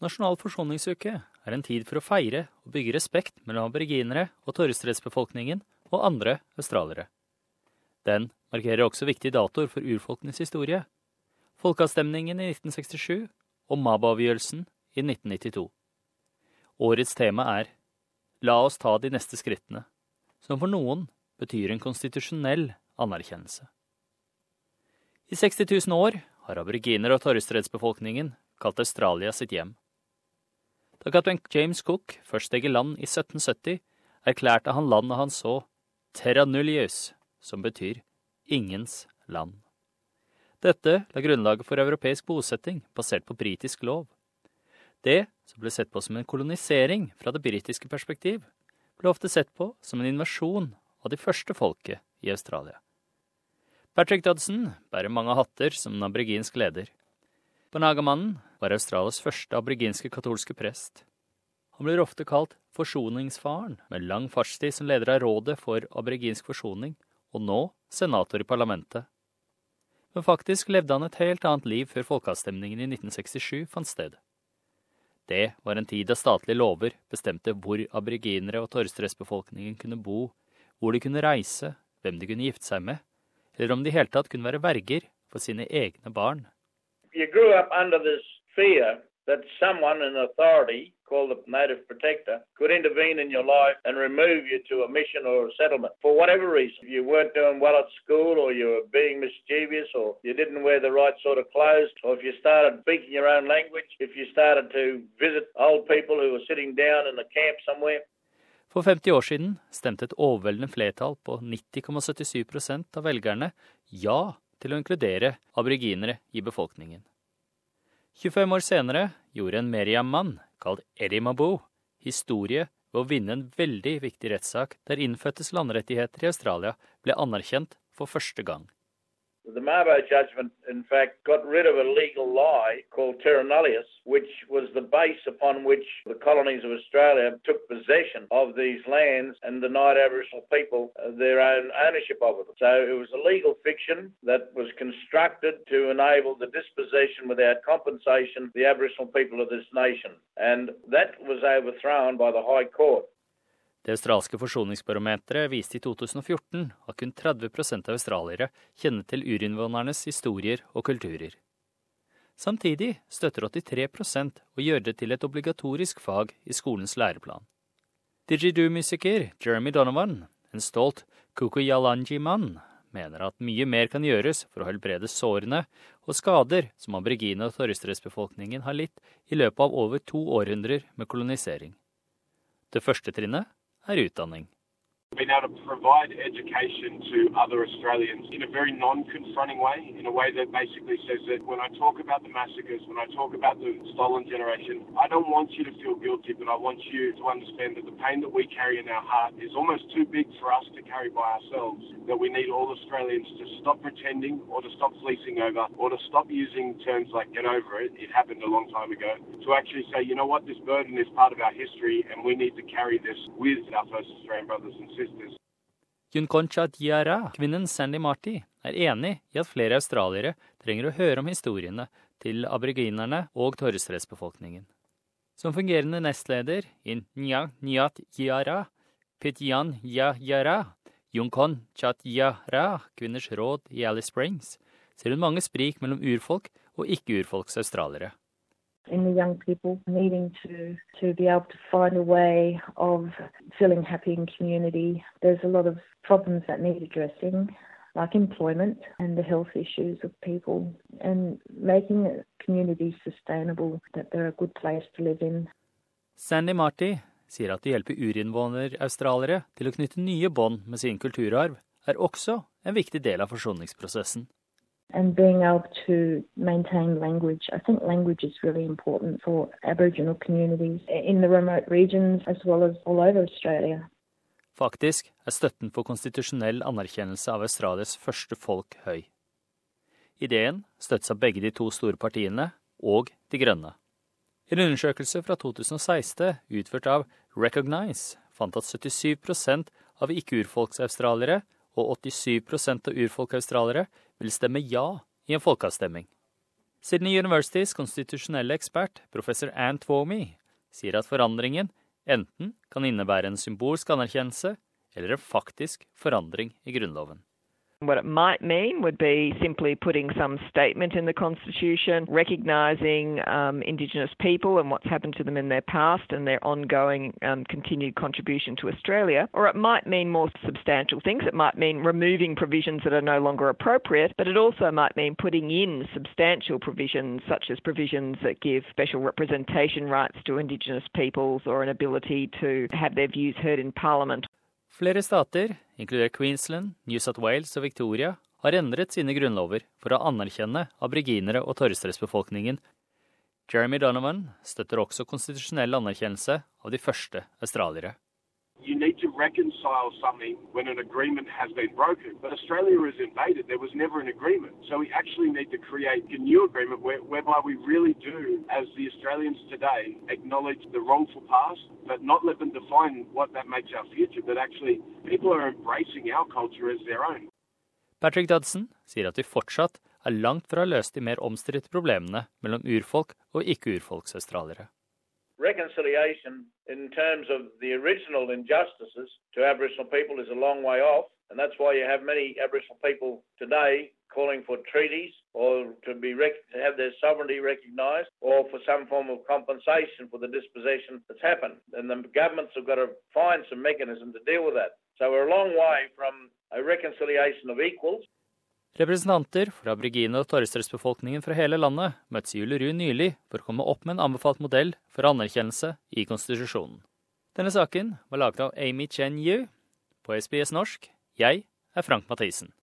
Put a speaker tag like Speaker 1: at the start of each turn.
Speaker 1: Nasjonal forsoningsuke er en tid for å feire og bygge respekt mellom aboriginere og torrestredsbefolkningen og andre australiere. Den markerer også viktige datoer for urfolkenes historie. Folkeavstemningen i 1967 og MAB-avgjørelsen i 1992. Årets tema er La oss ta de neste skrittene, som for noen betyr en konstitusjonell anerkjennelse. I 60 000 år har aboriginer og torrestredsbefolkningen kalt Australia sitt hjem. Da kaptein James Cook først steg i land i 1770, erklærte han landet han så Terra Nullius, som betyr ingens land. Dette la grunnlaget for europeisk bosetting basert på britisk lov. Det som ble sett på som en kolonisering fra det britiske perspektiv, ble ofte sett på som en invasjon av de første folket i Australia. Patrick Dodson bærer mange hatter som en aboriginsk leder. Banagamannen var Australias første aboriginske katolske prest. Han blir ofte kalt forsoningsfaren, med lang fartstid som leder av Rådet for aboriginsk forsoning, og nå senator i parlamentet. Men faktisk levde han et helt annet liv før folkeavstemningen i 1967 fant sted. Det var en tid da statlige lover bestemte hvor aboriginere og torvstressbefolkningen kunne bo, hvor de kunne reise, hvem de kunne gifte seg med, eller om de i hele tatt kunne være verger for sine egne barn
Speaker 2: you grew up under this fear that someone in authority, called the Native Protector, could intervene in your life and remove you to a mission or a settlement for whatever reason. If you weren't doing well at school, or you were being mischievous, or you didn't wear the right sort of clothes, or if you started speaking your own language, if you started to visit old people who were sitting down in a camp somewhere.
Speaker 1: For 50 år siden stemte et overveldende flertall på 90,77 av velgerne ja til å inkludere aboriginere i befolkningen. 25 år senere gjorde en Meriam-mann, kalt Eri Mabou, historie ved å vinne en veldig viktig rettssak der innfødtes landrettigheter i Australia ble anerkjent for første gang.
Speaker 2: The Mabo judgment, in fact, got rid of a legal lie called terra nullius, which was the base upon which the colonies of Australia took possession of these lands and denied Aboriginal people uh, their own ownership of them. So it was a legal fiction that was constructed to enable the dispossession without compensation of the Aboriginal people of this nation. And that was overthrown by the High Court.
Speaker 1: Det australske forsoningsbarometeret viste i 2014 at kun 30% av australiere kjenner til urinnvånernes historier og kulturer. Samtidig støtter 83% å gjøre det til et obligatorisk fag i skolens læreplan. Didgeridoo-musiker Jeremy Donovan, en stolt Kukuyalanji-mann, mener at mye mer kan gjøres for å helbrede sårene og skader som aborigine- og torrestredsbefolkningen har litt i løpet av over to århundrer med kolonisering. Det første trinnet er utdanning.
Speaker 3: Being able to provide education to other Australians in a very non-confronting way, in a way that basically says that when I talk about the massacres, when I talk about the stolen generation, I don't want you to feel guilty, but I want you to understand that the pain that we carry in our heart is almost too big for us to carry by ourselves. That we need all Australians to stop pretending or to stop fleecing over or to stop using terms like get over it, it happened a long time ago, to actually say, you know what, this burden is part of our history and we need to carry this with our first Australian brothers and sisters.
Speaker 1: Yunkoncha Diara, kvinnen Sandy Marty, er enig i at flere australiere trenger å høre om historiene til aboriginerne og torrestredsbefolkningen. Som fungerende nestleder i Nya Nyat Yara, Pityan Ya Yara, Yunkon Chat Yara, Kvinners råd i Alice Springs, ser hun mange sprik mellom urfolk og ikke-urfolks australiere.
Speaker 4: In the young people needing to to be able to find a way of feeling happy in community. There's a lot of problems that need addressing, like employment and the health issues of people, and making communities sustainable, that they're a good place to live in.
Speaker 1: Sandy Marty sier at å hjelpe urinnvåner-australiere til å knytte nye bånd med sin kulturarv, er også en viktig del av forsoningsprosessen.
Speaker 4: And being able to maintain language. I think language is really important for Aboriginal communities in the remote regions as well as all over Australia.
Speaker 1: Faktisk er støtten for konstitusjonell anerkjennelse av Australias første folk høy. Ideen støttes av begge de to store partiene og De grønne. En undersøkelse fra 2016 utført av Recognize fant at 77% av ikke-urfolksaustraliere og 87% av urfolksaustraliere vil stemme ja i en folkeavstemning. Sydney Universitys konstitusjonelle ekspert, professor Ann Twomey, sier at forandringen enten kan innebære en symbolsk anerkjennelse eller en faktisk forandring i Grunnloven.
Speaker 5: What it might mean would be simply putting some statement in the Constitution recognising um, Indigenous people and what's happened to them in their past and their ongoing um, continued contribution to Australia. Or it might mean more substantial things. It might mean removing provisions that are no longer appropriate, but it also might mean putting in substantial provisions, such as provisions that give special representation rights to Indigenous peoples or an ability to have their views heard in Parliament.
Speaker 1: Flere stater, inkludert Queensland, New South Wales og Victoria, har endret sine grunnlover for å anerkjenne aboriginere og torrestresbefolkningen. Jeremy Donovan støtter også konstitusjonell anerkjennelse av de første australiere.
Speaker 3: You need to reconcile something when an agreement has been broken. But Australia is invaded. There was never an agreement. So we actually need to create a new agreement where, whereby we really do, as the Australians today, acknowledge the wrongful past, but not let them define what that makes our future. But actually, people are embracing our culture as their own.
Speaker 1: Patrick Dudson sier at vi fortsatt er langt fra å løse de mer omstridte problemene mellom urfolk og ikke-urfolksaustraliere.
Speaker 2: Reconciliation in terms of the original injustices to Aboriginal people is a long way off, and that's why you have many Aboriginal people today calling for treaties or to be rec- to have their sovereignty recognised or for some form of compensation for the dispossession that's happened. And the governments have got to find some mechanism to deal with that. So we're a long way from a reconciliation of equals.
Speaker 1: Representanter for aborigine- og torrestresbefolkningen fra hele landet møttes i Ullerud nylig for å komme opp med en anbefalt modell for anerkjennelse i konstitusjonen. Denne saken var laget av Amy Chen Yu på SBS norsk. Jeg er Frank Mathisen.